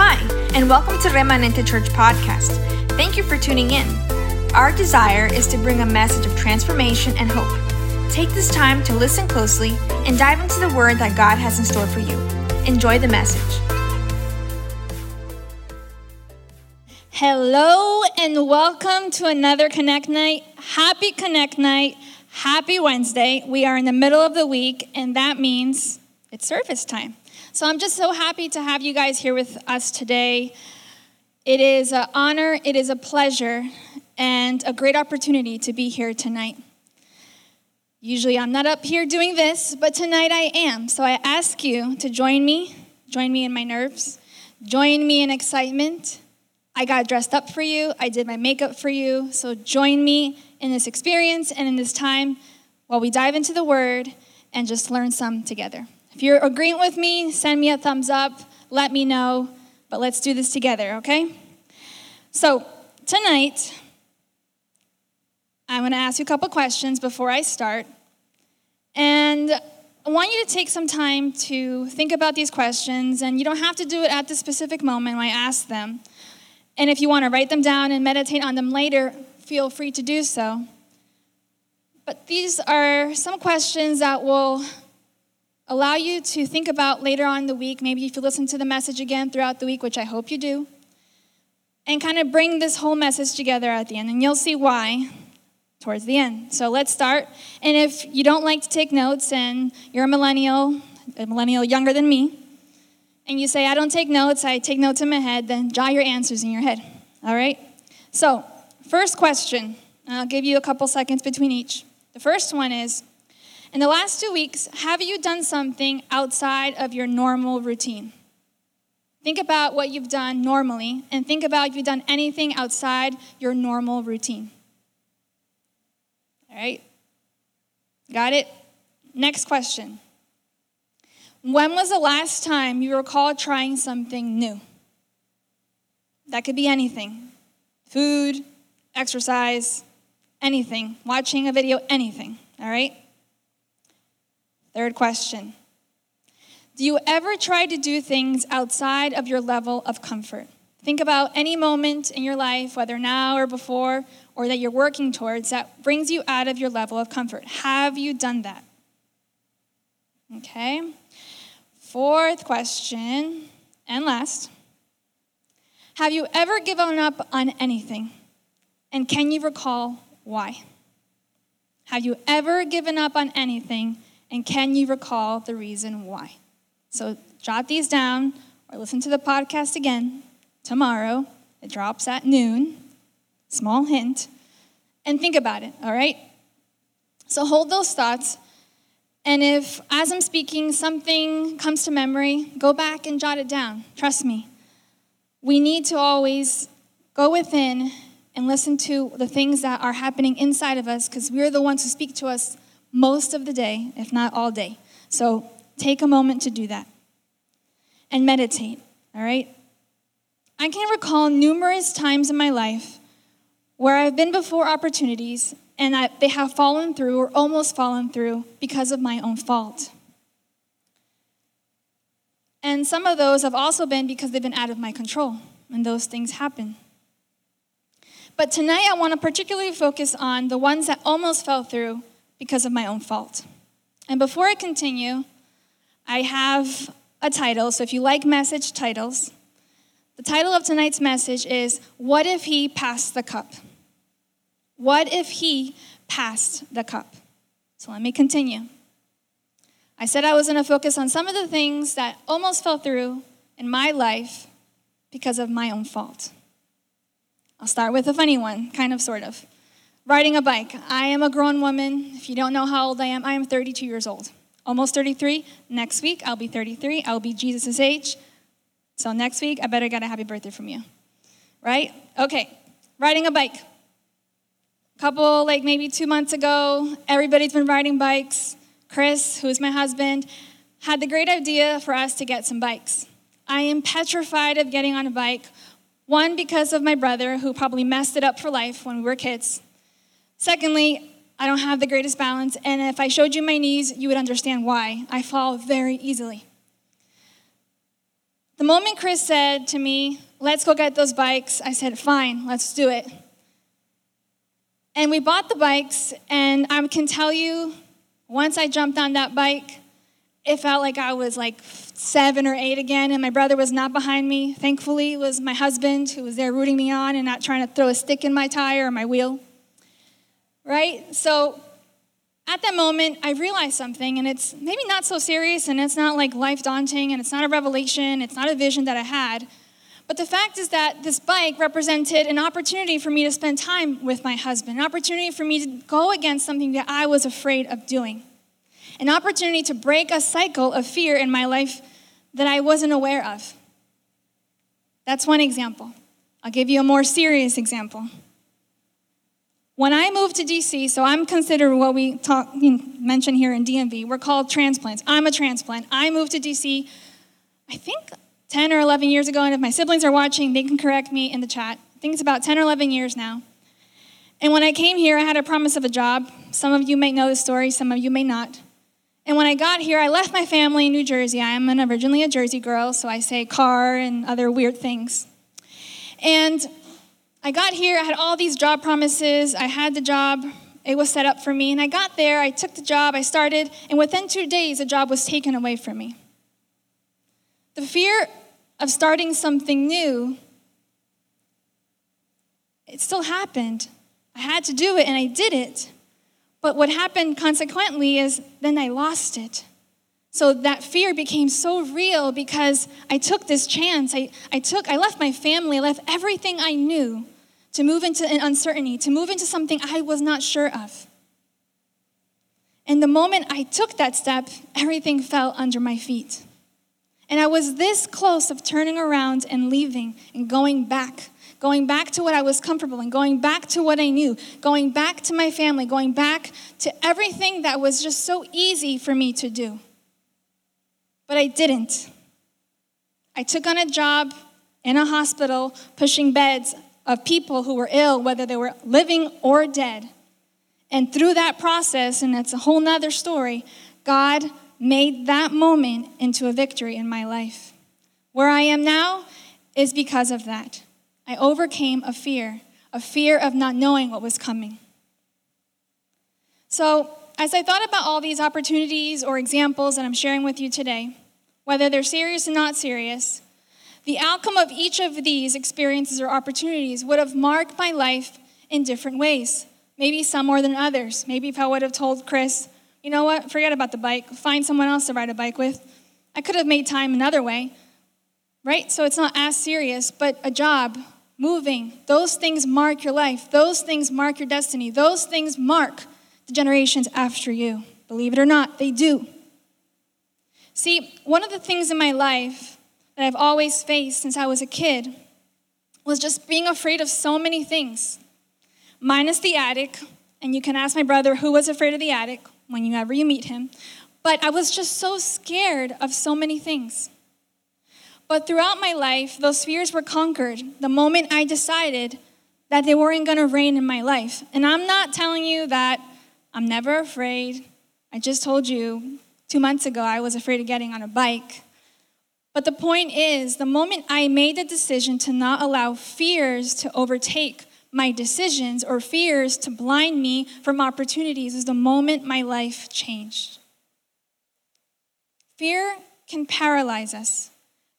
Hi, and welcome to Remanente Church Podcast. Thank you for tuning in. Our desire is to bring a message of transformation and hope. Take this time to listen closely and dive into the word that God has in store for you. Enjoy the message. Hello and welcome to another Connect Night. Happy Connect Night. Happy Wednesday. We are in the middle of the week, and that means it's service time. So I'm just so happy to have you guys here with us today. It is an honor, it is a pleasure, and a great opportunity to be here tonight. Usually I'm not up here doing this, but tonight I am. So I ask you to join me, join me in my nerves, join me in excitement. I got dressed up for you, I did my makeup for you. So join me in this experience and in this time while we dive into the word and just learn some together. If you're agreeing with me, send me a thumbs up, let me know, but let's do this together, okay? So, tonight, I'm going to ask you a couple questions before I start. And I want you to take some time to think about these questions, and you don't have to do it at the specific moment when I ask them. And if you want to write them down and meditate on them later, feel free to do so. But these are some questions that will allow you to think about later on in the week, maybe if you listen to the message again throughout the week, which I hope you do, and kind of bring this whole message together at the end. And you'll see why towards the end. So let's start. And if you don't like to take notes and you're a millennial, a millennial younger than me, and you say, I don't take notes, I take notes in my head, then jot your answers in your head. All right? So, first question, I'll give you a couple seconds between each. The first one is in the last two weeks, have you done something outside of your normal routine? Think about what you've done normally and think about if you've done anything outside your normal routine. All right? Got it? Next question. When was the last time you recall trying something new? That could be anything food, exercise, anything, watching a video, anything. All right? Third question Do you ever try to do things outside of your level of comfort? Think about any moment in your life, whether now or before, or that you're working towards, that brings you out of your level of comfort. Have you done that? Okay. Fourth question, and last Have you ever given up on anything? And can you recall why? Have you ever given up on anything? And can you recall the reason why? So jot these down or listen to the podcast again tomorrow. It drops at noon. Small hint. And think about it, all right? So hold those thoughts. And if, as I'm speaking, something comes to memory, go back and jot it down. Trust me. We need to always go within and listen to the things that are happening inside of us because we're the ones who speak to us most of the day, if not all day. So take a moment to do that and meditate, all right? I can recall numerous times in my life where I've been before opportunities and I, they have fallen through or almost fallen through because of my own fault. And some of those have also been because they've been out of my control, and those things happen. But tonight I want to particularly focus on the ones that almost fell through because of my own fault. And before I continue, I have a title. So if you like message titles, the title of tonight's message is What If He Passed the Cup? What if He passed the cup? So let me continue. I said I was going to focus on some of the things that almost fell through in my life because of my own fault. I'll start with a funny one, kind of, sort of riding a bike. I am a grown woman. If you don't know how old I am, I am 32 years old. Almost 33. Next week, I'll be 33. I'll be Jesus' age. So next week, I better get a happy birthday from you. Right? Okay. Riding a bike. Couple, like maybe two months ago, everybody's been riding bikes. Chris, who is my husband, had the great idea for us to get some bikes. I am petrified of getting on a bike. One, because of my brother, who probably messed it up for life when we were kids. Secondly, I don't have the greatest balance, and if I showed you my knees, you would understand why. I fall very easily. The moment Chris said to me, Let's go get those bikes, I said, Fine, let's do it. And we bought the bikes, and I can tell you, once I jumped on that bike, it felt like I was like seven or eight again, and my brother was not behind me. Thankfully, it was my husband who was there rooting me on and not trying to throw a stick in my tire or my wheel. Right? So at that moment, I realized something, and it's maybe not so serious, and it's not like life daunting, and it's not a revelation, it's not a vision that I had. But the fact is that this bike represented an opportunity for me to spend time with my husband, an opportunity for me to go against something that I was afraid of doing, an opportunity to break a cycle of fear in my life that I wasn't aware of. That's one example. I'll give you a more serious example. When I moved to DC, so I'm considered what we talk, mention here in DMV, we're called transplants. I'm a transplant. I moved to DC, I think 10 or 11 years ago, and if my siblings are watching, they can correct me in the chat. I think it's about 10 or 11 years now. And when I came here, I had a promise of a job. Some of you may know the story, some of you may not. And when I got here, I left my family in New Jersey. I am originally a Jersey girl, so I say car and other weird things. And I got here, I had all these job promises, I had the job, it was set up for me, and I got there, I took the job, I started, and within two days, the job was taken away from me. The fear of starting something new, it still happened. I had to do it, and I did it. But what happened consequently is then I lost it. So that fear became so real because I took this chance. I, I took, I left my family, I left everything I knew to move into an uncertainty, to move into something I was not sure of. And the moment I took that step, everything fell under my feet. And I was this close of turning around and leaving and going back, going back to what I was comfortable in, going back to what I knew, going back to my family, going back to everything that was just so easy for me to do. But I didn't. I took on a job in a hospital pushing beds of people who were ill, whether they were living or dead. And through that process, and it's a whole nother story, God made that moment into a victory in my life. Where I am now is because of that. I overcame a fear, a fear of not knowing what was coming. So, as I thought about all these opportunities or examples that I'm sharing with you today, whether they're serious or not serious, the outcome of each of these experiences or opportunities would have marked my life in different ways. Maybe some more than others. Maybe if I would have told Chris, you know what, forget about the bike, find someone else to ride a bike with, I could have made time another way, right? So it's not as serious, but a job, moving, those things mark your life. Those things mark your destiny. Those things mark the generations after you. Believe it or not, they do. See, one of the things in my life that I've always faced since I was a kid was just being afraid of so many things, minus the attic. And you can ask my brother who was afraid of the attic whenever you meet him. But I was just so scared of so many things. But throughout my life, those fears were conquered the moment I decided that they weren't going to reign in my life. And I'm not telling you that I'm never afraid. I just told you two months ago I was afraid of getting on a bike. But the point is, the moment I made the decision to not allow fears to overtake my decisions or fears to blind me from opportunities is the moment my life changed. Fear can paralyze us.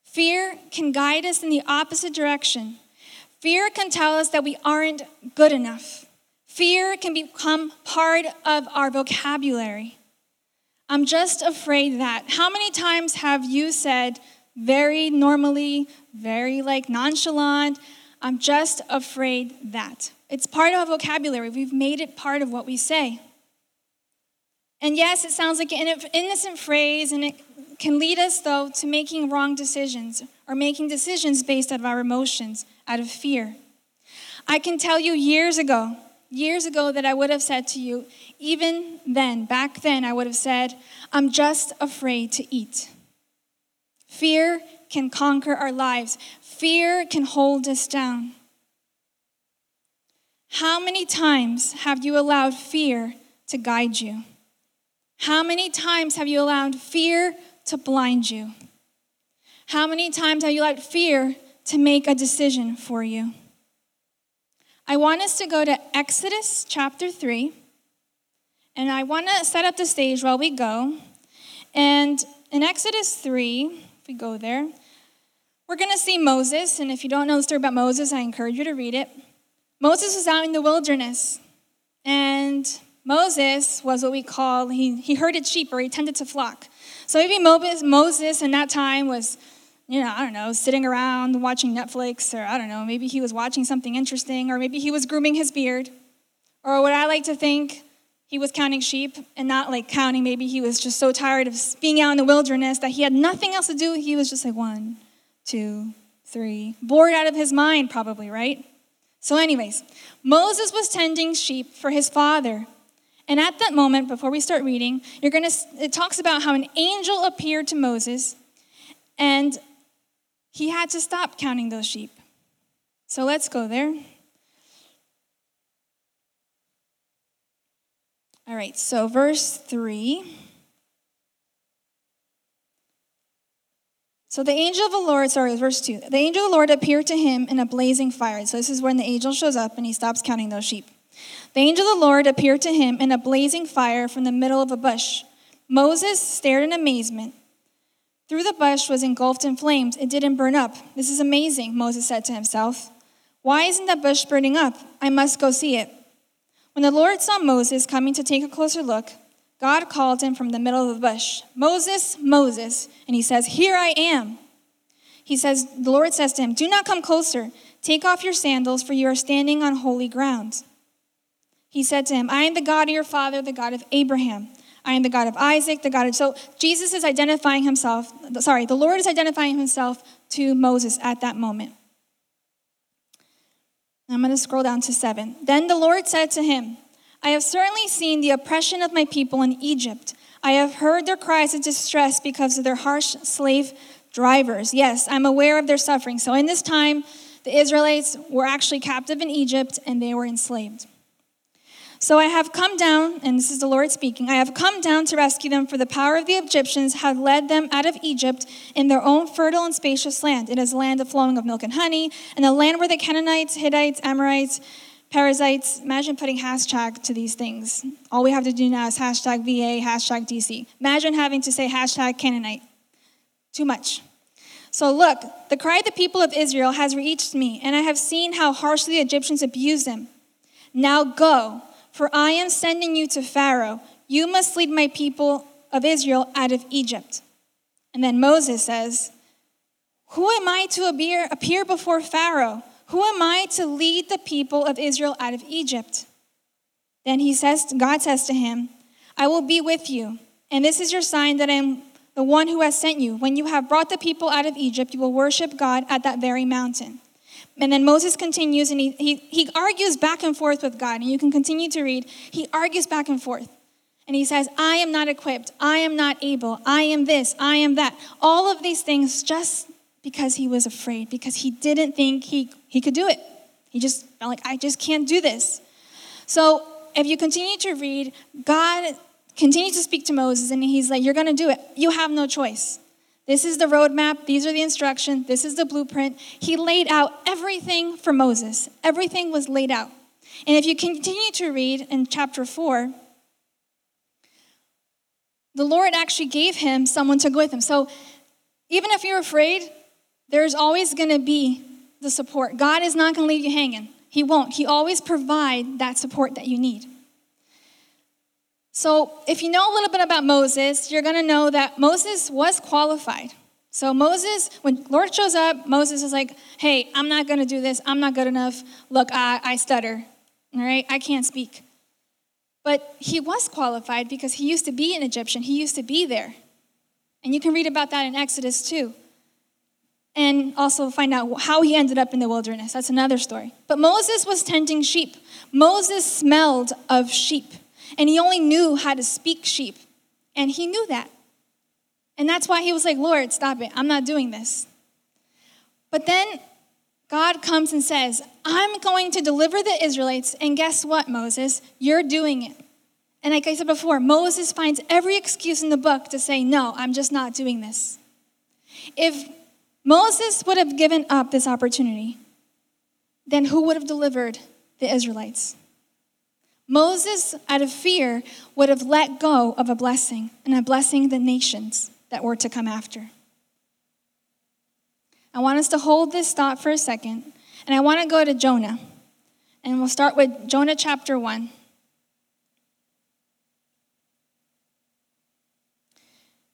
Fear can guide us in the opposite direction. Fear can tell us that we aren't good enough. Fear can become part of our vocabulary. I'm just afraid that. How many times have you said, very normally, very like nonchalant, I'm just afraid that? It's part of our vocabulary. We've made it part of what we say. And yes, it sounds like an innocent phrase, and it can lead us, though, to making wrong decisions or making decisions based out of our emotions, out of fear. I can tell you years ago, years ago that I would have said to you, even then, back then, I would have said, I'm just afraid to eat. Fear can conquer our lives, fear can hold us down. How many times have you allowed fear to guide you? How many times have you allowed fear to blind you? How many times have you allowed fear to make a decision for you? I want us to go to Exodus chapter 3, and I want to set up the stage while we go. And in Exodus 3, if we go there, we're going to see Moses. And if you don't know the story about Moses, I encourage you to read it. Moses was out in the wilderness, and Moses was what we call, he, he herded sheep or he tended to flock. So maybe Moses in that time was you know, I don't know, sitting around watching Netflix, or I don't know, maybe he was watching something interesting, or maybe he was grooming his beard. Or what I like to think, he was counting sheep and not like counting. Maybe he was just so tired of being out in the wilderness that he had nothing else to do. He was just like one, two, three, bored out of his mind, probably, right? So, anyways, Moses was tending sheep for his father. And at that moment, before we start reading, you're gonna, it talks about how an angel appeared to Moses and he had to stop counting those sheep. So let's go there. All right, so verse 3. So the angel of the Lord, sorry, verse 2. The angel of the Lord appeared to him in a blazing fire. So this is when the angel shows up and he stops counting those sheep. The angel of the Lord appeared to him in a blazing fire from the middle of a bush. Moses stared in amazement. Through the bush was engulfed in flames. It didn't burn up. This is amazing, Moses said to himself. Why isn't that bush burning up? I must go see it. When the Lord saw Moses coming to take a closer look, God called him from the middle of the bush, Moses, Moses. And he says, Here I am. He says, The Lord says to him, Do not come closer. Take off your sandals, for you are standing on holy ground. He said to him, I am the God of your father, the God of Abraham. I am the God of Isaac, the God of. So Jesus is identifying himself, sorry, the Lord is identifying himself to Moses at that moment. I'm going to scroll down to seven. Then the Lord said to him, I have certainly seen the oppression of my people in Egypt. I have heard their cries of distress because of their harsh slave drivers. Yes, I'm aware of their suffering. So in this time, the Israelites were actually captive in Egypt and they were enslaved. So I have come down, and this is the Lord speaking, I have come down to rescue them, for the power of the Egyptians had led them out of Egypt in their own fertile and spacious land. It is a land of flowing of milk and honey, and a land where the Canaanites, Hittites, Amorites, Perizzites, imagine putting hashtag to these things. All we have to do now is hashtag VA, hashtag DC. Imagine having to say hashtag Canaanite. Too much. So look, the cry of the people of Israel has reached me, and I have seen how harshly the Egyptians abuse them. Now go for I am sending you to Pharaoh. You must lead my people of Israel out of Egypt. And then Moses says, Who am I to appear before Pharaoh? Who am I to lead the people of Israel out of Egypt? Then he says, God says to him, I will be with you, and this is your sign that I am the one who has sent you. When you have brought the people out of Egypt, you will worship God at that very mountain. And then Moses continues and he, he, he argues back and forth with God. And you can continue to read. He argues back and forth. And he says, I am not equipped. I am not able. I am this. I am that. All of these things just because he was afraid, because he didn't think he, he could do it. He just felt like, I just can't do this. So if you continue to read, God continues to speak to Moses and he's like, You're going to do it. You have no choice. This is the roadmap. These are the instructions. This is the blueprint. He laid out everything for Moses. Everything was laid out. And if you continue to read in chapter 4, the Lord actually gave him someone to go with him. So even if you're afraid, there's always going to be the support. God is not going to leave you hanging. He won't. He always provide that support that you need. So, if you know a little bit about Moses, you're going to know that Moses was qualified. So, Moses, when Lord shows up, Moses is like, hey, I'm not going to do this. I'm not good enough. Look, I, I stutter. All right? I can't speak. But he was qualified because he used to be an Egyptian, he used to be there. And you can read about that in Exodus too. And also find out how he ended up in the wilderness. That's another story. But Moses was tending sheep. Moses smelled of sheep. And he only knew how to speak sheep. And he knew that. And that's why he was like, Lord, stop it. I'm not doing this. But then God comes and says, I'm going to deliver the Israelites. And guess what, Moses? You're doing it. And like I said before, Moses finds every excuse in the book to say, No, I'm just not doing this. If Moses would have given up this opportunity, then who would have delivered the Israelites? Moses, out of fear, would have let go of a blessing and a blessing the nations that were to come after. I want us to hold this thought for a second, and I want to go to Jonah. And we'll start with Jonah chapter 1.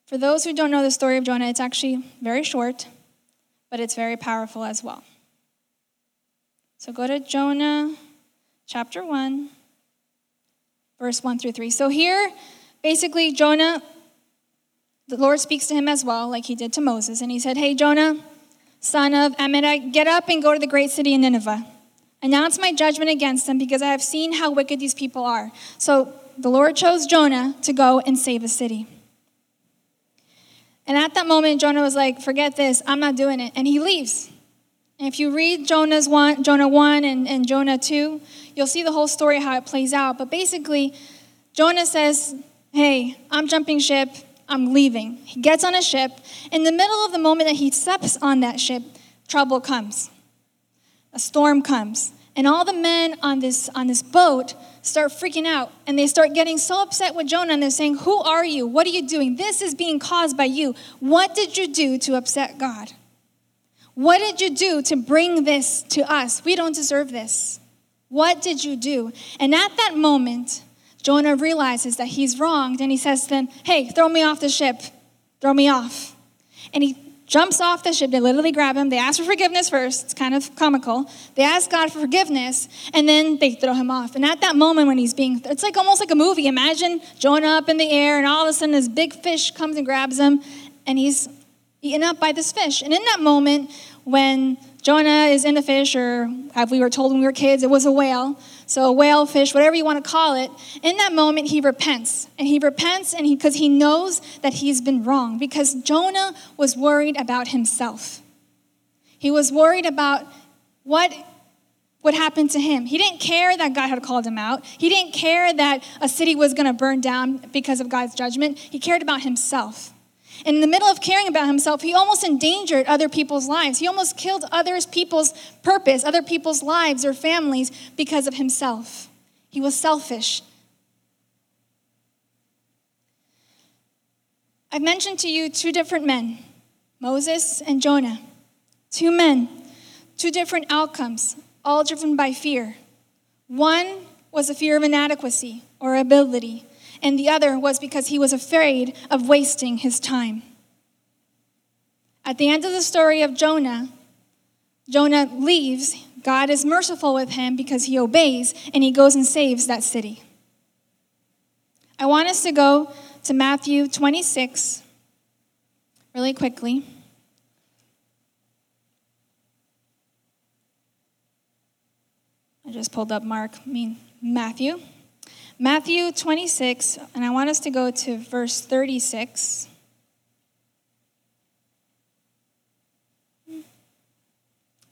For those who don't know the story of Jonah, it's actually very short, but it's very powerful as well. So go to Jonah chapter 1 verse 1 through 3. So here, basically, Jonah, the Lord speaks to him as well, like he did to Moses. And he said, Hey, Jonah, son of Amittai, get up and go to the great city of Nineveh. Announce my judgment against them because I have seen how wicked these people are. So the Lord chose Jonah to go and save a city. And at that moment, Jonah was like, Forget this, I'm not doing it. And he leaves. And if you read Jonah's one, Jonah 1 and, and Jonah 2, you'll see the whole story how it plays out. But basically, Jonah says, Hey, I'm jumping ship, I'm leaving. He gets on a ship. In the middle of the moment that he steps on that ship, trouble comes. A storm comes. And all the men on this, on this boat start freaking out and they start getting so upset with Jonah and they're saying, Who are you? What are you doing? This is being caused by you. What did you do to upset God? What did you do to bring this to us? We don't deserve this. What did you do? And at that moment, Jonah realizes that he's wronged and he says to them, Hey, throw me off the ship. Throw me off. And he jumps off the ship. They literally grab him. They ask for forgiveness first. It's kind of comical. They ask God for forgiveness and then they throw him off. And at that moment when he's being, it's like almost like a movie. Imagine Jonah up in the air and all of a sudden this big fish comes and grabs him and he's eaten up by this fish. And in that moment, when Jonah is in the fish, or as we were told when we were kids, it was a whale. So a whale, fish, whatever you want to call it. In that moment, he repents, and he repents, and he because he, he knows that he's been wrong. Because Jonah was worried about himself. He was worried about what would happen to him. He didn't care that God had called him out. He didn't care that a city was going to burn down because of God's judgment. He cared about himself. And in the middle of caring about himself, he almost endangered other people's lives. He almost killed other people's purpose, other people's lives or families because of himself. He was selfish. I've mentioned to you two different men, Moses and Jonah. Two men, two different outcomes, all driven by fear. One was a fear of inadequacy or ability and the other was because he was afraid of wasting his time. At the end of the story of Jonah, Jonah leaves. God is merciful with him because he obeys, and he goes and saves that city. I want us to go to Matthew 26 really quickly. I just pulled up Mark, I mean Matthew. Matthew 26, and I want us to go to verse 36.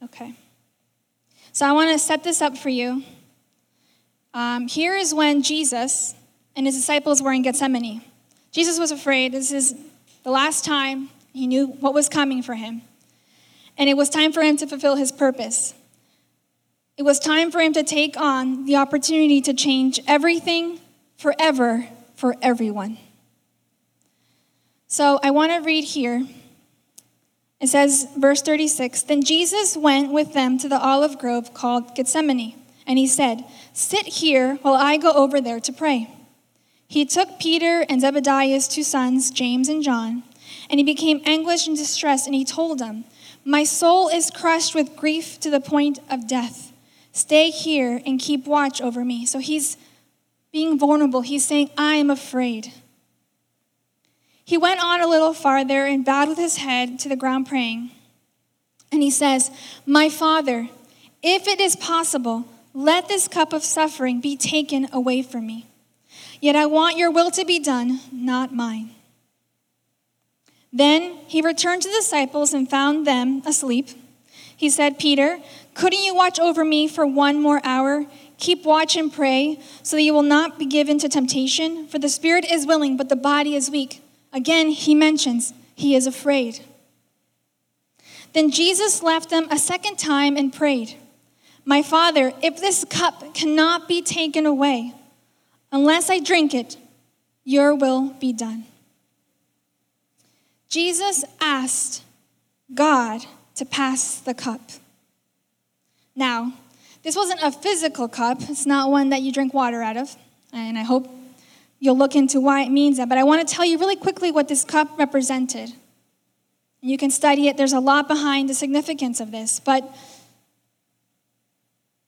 Okay. So I want to set this up for you. Um, here is when Jesus and his disciples were in Gethsemane. Jesus was afraid. This is the last time he knew what was coming for him. And it was time for him to fulfill his purpose. It was time for him to take on the opportunity to change everything forever for everyone. So I want to read here. It says, verse 36 Then Jesus went with them to the olive grove called Gethsemane, and he said, Sit here while I go over there to pray. He took Peter and Zebediah's two sons, James and John, and he became anguished and distressed, and he told them, My soul is crushed with grief to the point of death. Stay here and keep watch over me. So he's being vulnerable. He's saying, I am afraid. He went on a little farther and bowed with his head to the ground, praying. And he says, My Father, if it is possible, let this cup of suffering be taken away from me. Yet I want your will to be done, not mine. Then he returned to the disciples and found them asleep. He said, Peter, couldn't you watch over me for one more hour? Keep watch and pray so that you will not be given to temptation. For the spirit is willing, but the body is weak. Again, he mentions he is afraid. Then Jesus left them a second time and prayed, My Father, if this cup cannot be taken away, unless I drink it, your will be done. Jesus asked God to pass the cup. Now, this wasn't a physical cup, it's not one that you drink water out of, and I hope you'll look into why it means that. But I want to tell you really quickly what this cup represented. You can study it, there's a lot behind the significance of this, but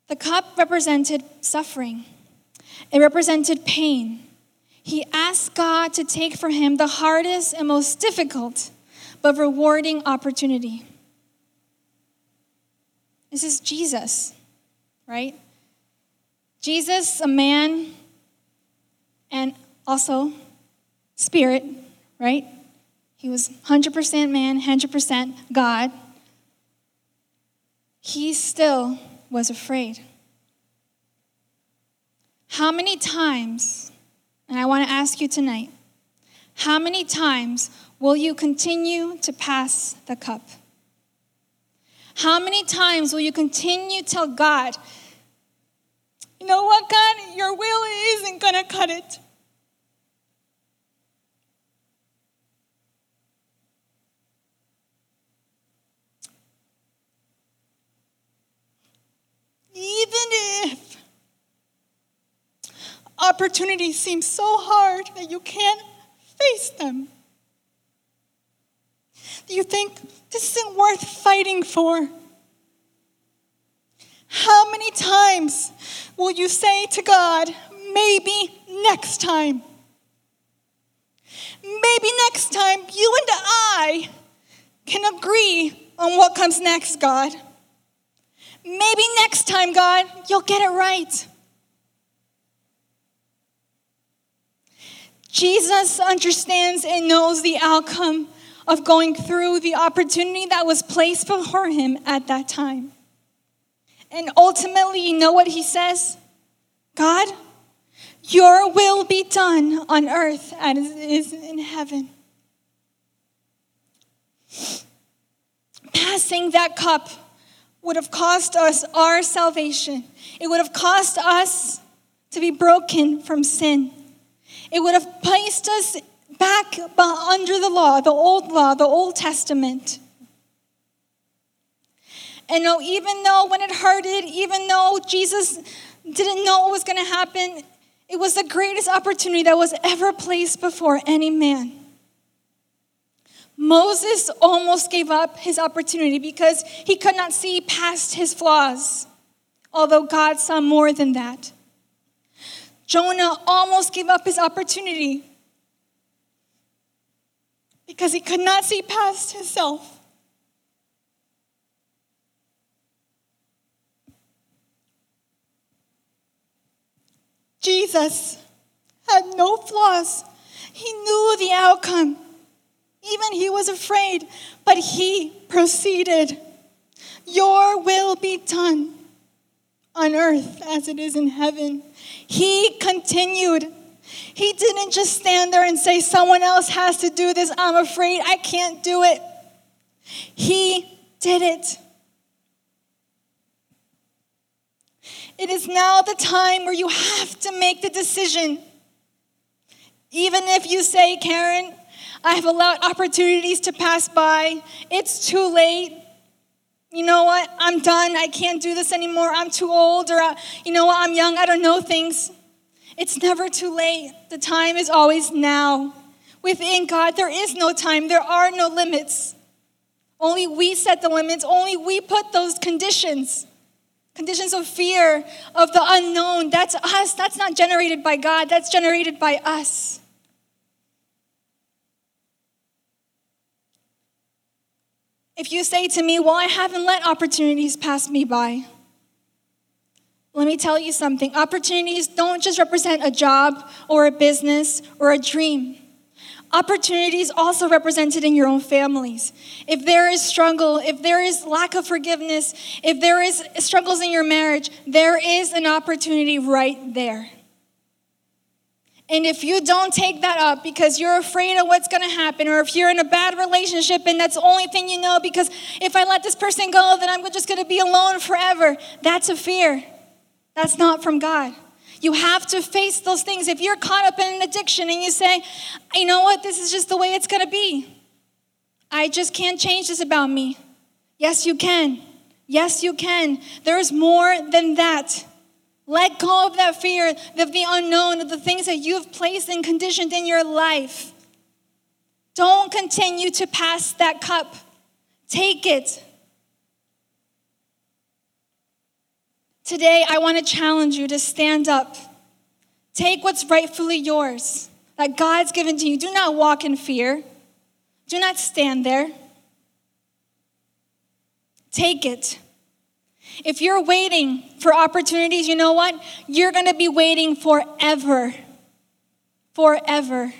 the cup represented suffering, it represented pain. He asked God to take for him the hardest and most difficult but rewarding opportunity. This is Jesus, right? Jesus, a man and also spirit, right? He was 100% man, 100% God. He still was afraid. How many times, and I want to ask you tonight, how many times will you continue to pass the cup? How many times will you continue to tell God, you know what, God, your will isn't going to cut it? Even if opportunities seem so hard that you can't face them, you think this isn't worth fighting for. How many times will you say to God, maybe next time? Maybe next time you and I can agree on what comes next, God. Maybe next time, God, you'll get it right. Jesus understands and knows the outcome of going through the opportunity that was placed before him at that time. And ultimately, you know what he says? God, your will be done on earth as it is in heaven. Passing that cup would have cost us our salvation. It would have cost us to be broken from sin. It would have placed us back under the law, the old law, the Old Testament. And no, even though when it hurted, even though Jesus didn't know what was going to happen, it was the greatest opportunity that was ever placed before any man. Moses almost gave up his opportunity because he could not see past his flaws, although God saw more than that. Jonah almost gave up his opportunity because he could not see past himself. Jesus had no flaws. He knew the outcome. Even he was afraid, but he proceeded. Your will be done on earth as it is in heaven. He continued. He didn't just stand there and say, Someone else has to do this. I'm afraid I can't do it. He did it. It is now the time where you have to make the decision. Even if you say, Karen, I have allowed opportunities to pass by. It's too late. You know what? I'm done. I can't do this anymore. I'm too old, or uh, you know what? I'm young. I don't know things. It's never too late. The time is always now. Within God, there is no time, there are no limits. Only we set the limits, only we put those conditions. Conditions of fear, of the unknown. That's us. That's not generated by God, that's generated by us. If you say to me, Well, I haven't let opportunities pass me by, let me tell you something. Opportunities don't just represent a job or a business or a dream. Opportunities also represented in your own families. If there is struggle, if there is lack of forgiveness, if there is struggles in your marriage, there is an opportunity right there. And if you don't take that up because you're afraid of what's going to happen, or if you're in a bad relationship and that's the only thing you know, because if I let this person go, then I'm just going to be alone forever, that's a fear. That's not from God. You have to face those things. If you're caught up in an addiction and you say, you know what, this is just the way it's going to be, I just can't change this about me. Yes, you can. Yes, you can. There is more than that. Let go of that fear of the unknown, of the things that you've placed and conditioned in your life. Don't continue to pass that cup. Take it. Today, I want to challenge you to stand up. Take what's rightfully yours, that God's given to you. Do not walk in fear. Do not stand there. Take it. If you're waiting for opportunities, you know what? You're going to be waiting forever. Forever.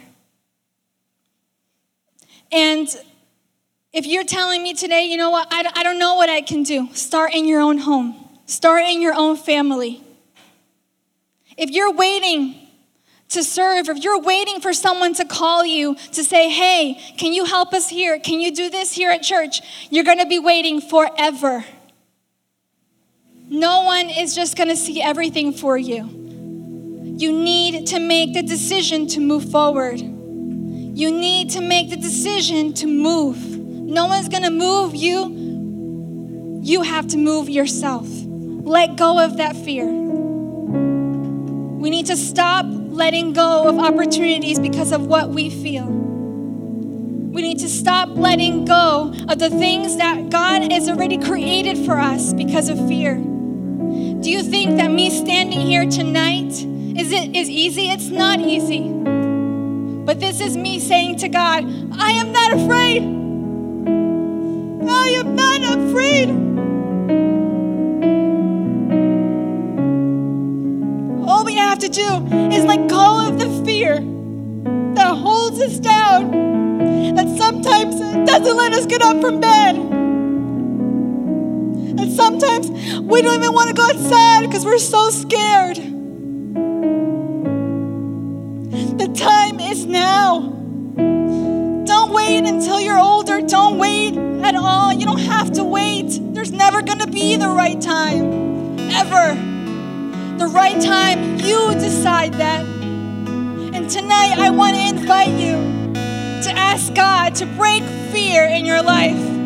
And if you're telling me today, you know what? I, I don't know what I can do, start in your own home, start in your own family. If you're waiting to serve, if you're waiting for someone to call you to say, hey, can you help us here? Can you do this here at church? You're going to be waiting forever. No one is just going to see everything for you. You need to make the decision to move forward. You need to make the decision to move. No one's going to move you. You have to move yourself. Let go of that fear. We need to stop letting go of opportunities because of what we feel. We need to stop letting go of the things that God has already created for us because of fear. Do you think that me standing here tonight is it is easy? It's not easy. But this is me saying to God, I am not afraid. I am not afraid. Have to do is let go of the fear that holds us down, that sometimes doesn't let us get up from bed and sometimes we don't even want to go outside because we're so scared. The time is now. Don't wait until you're older. Don't wait at all. You don't have to wait. There's never going to be the right time. Ever. The right time, you decide that. And tonight, I want to invite you to ask God to break fear in your life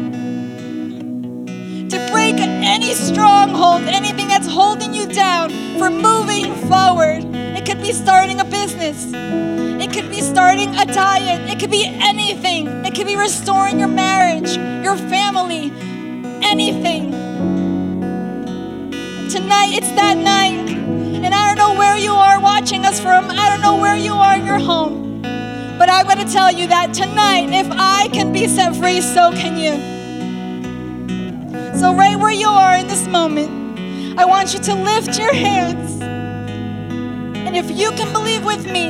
to break any stronghold, anything that's holding you down for moving forward. It could be starting a business, it could be starting a diet, it could be anything. It could be restoring your marriage, your family, anything. Tonight, it's that night. Know where you are watching us from, I don't know where you are in your home. But I'm going to tell you that tonight, if I can be set free, so can you. So, right where you are in this moment, I want you to lift your hands. And if you can believe with me,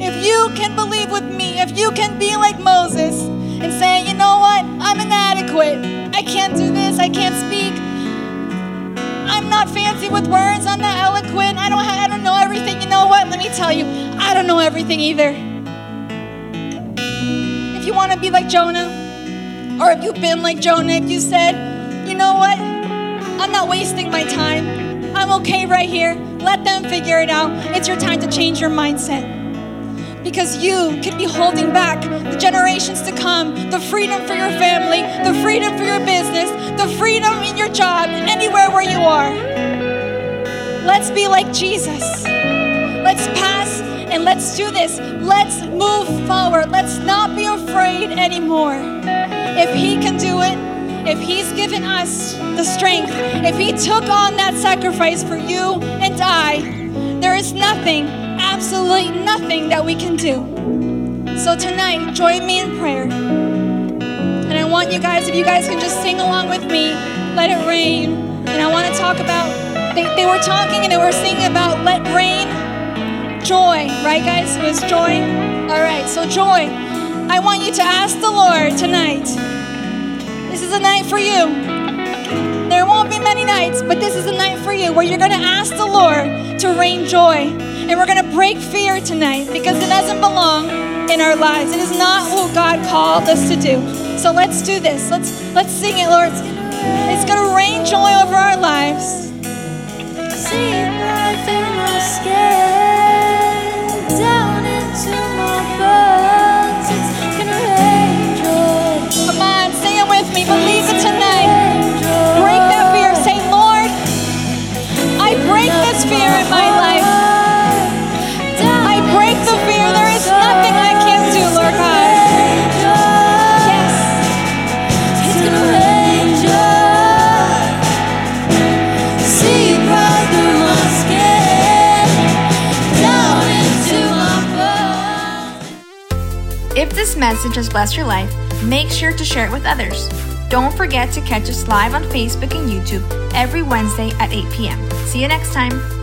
if you can believe with me, if you can be like Moses and say, you know what, I'm inadequate. I can't do this, I can't speak. I'm not fancy with words, I'm not eloquent, I don't, have, I don't know everything. You know what, let me tell you, I don't know everything either. If you want to be like Jonah, or if you've been like Jonah, if you said, you know what? I'm not wasting my time. I'm okay right here. Let them figure it out. It's your time to change your mindset. Because you can be holding back the generations to come, the freedom for your family, the freedom for your business, the freedom in your job, anywhere where you are. Let's be like Jesus. Let's pass and let's do this. Let's move forward. Let's not be afraid anymore. If He can do it, if He's given us the strength, if He took on that sacrifice for you and I, there is nothing, absolutely nothing that we can do. So tonight, join me in prayer. And I want you guys, if you guys can just sing along with me, Let It Rain. And I want to talk about, they, they were talking and they were singing about Let Rain, joy, right, guys? It was joy. All right, so joy. I want you to ask the Lord tonight this is a night for you. There won't be many nights, but this is a night for you where you're going to ask the Lord to rain joy. And we're going to break fear tonight because it doesn't belong in our lives. It is not what God called us to do. So let's do this. Let's let's sing it, Lord. It's going to rain joy over our lives. Skin, message has blessed your life, make sure to share it with others. Don't forget to catch us live on Facebook and YouTube every Wednesday at 8 p.m. See you next time.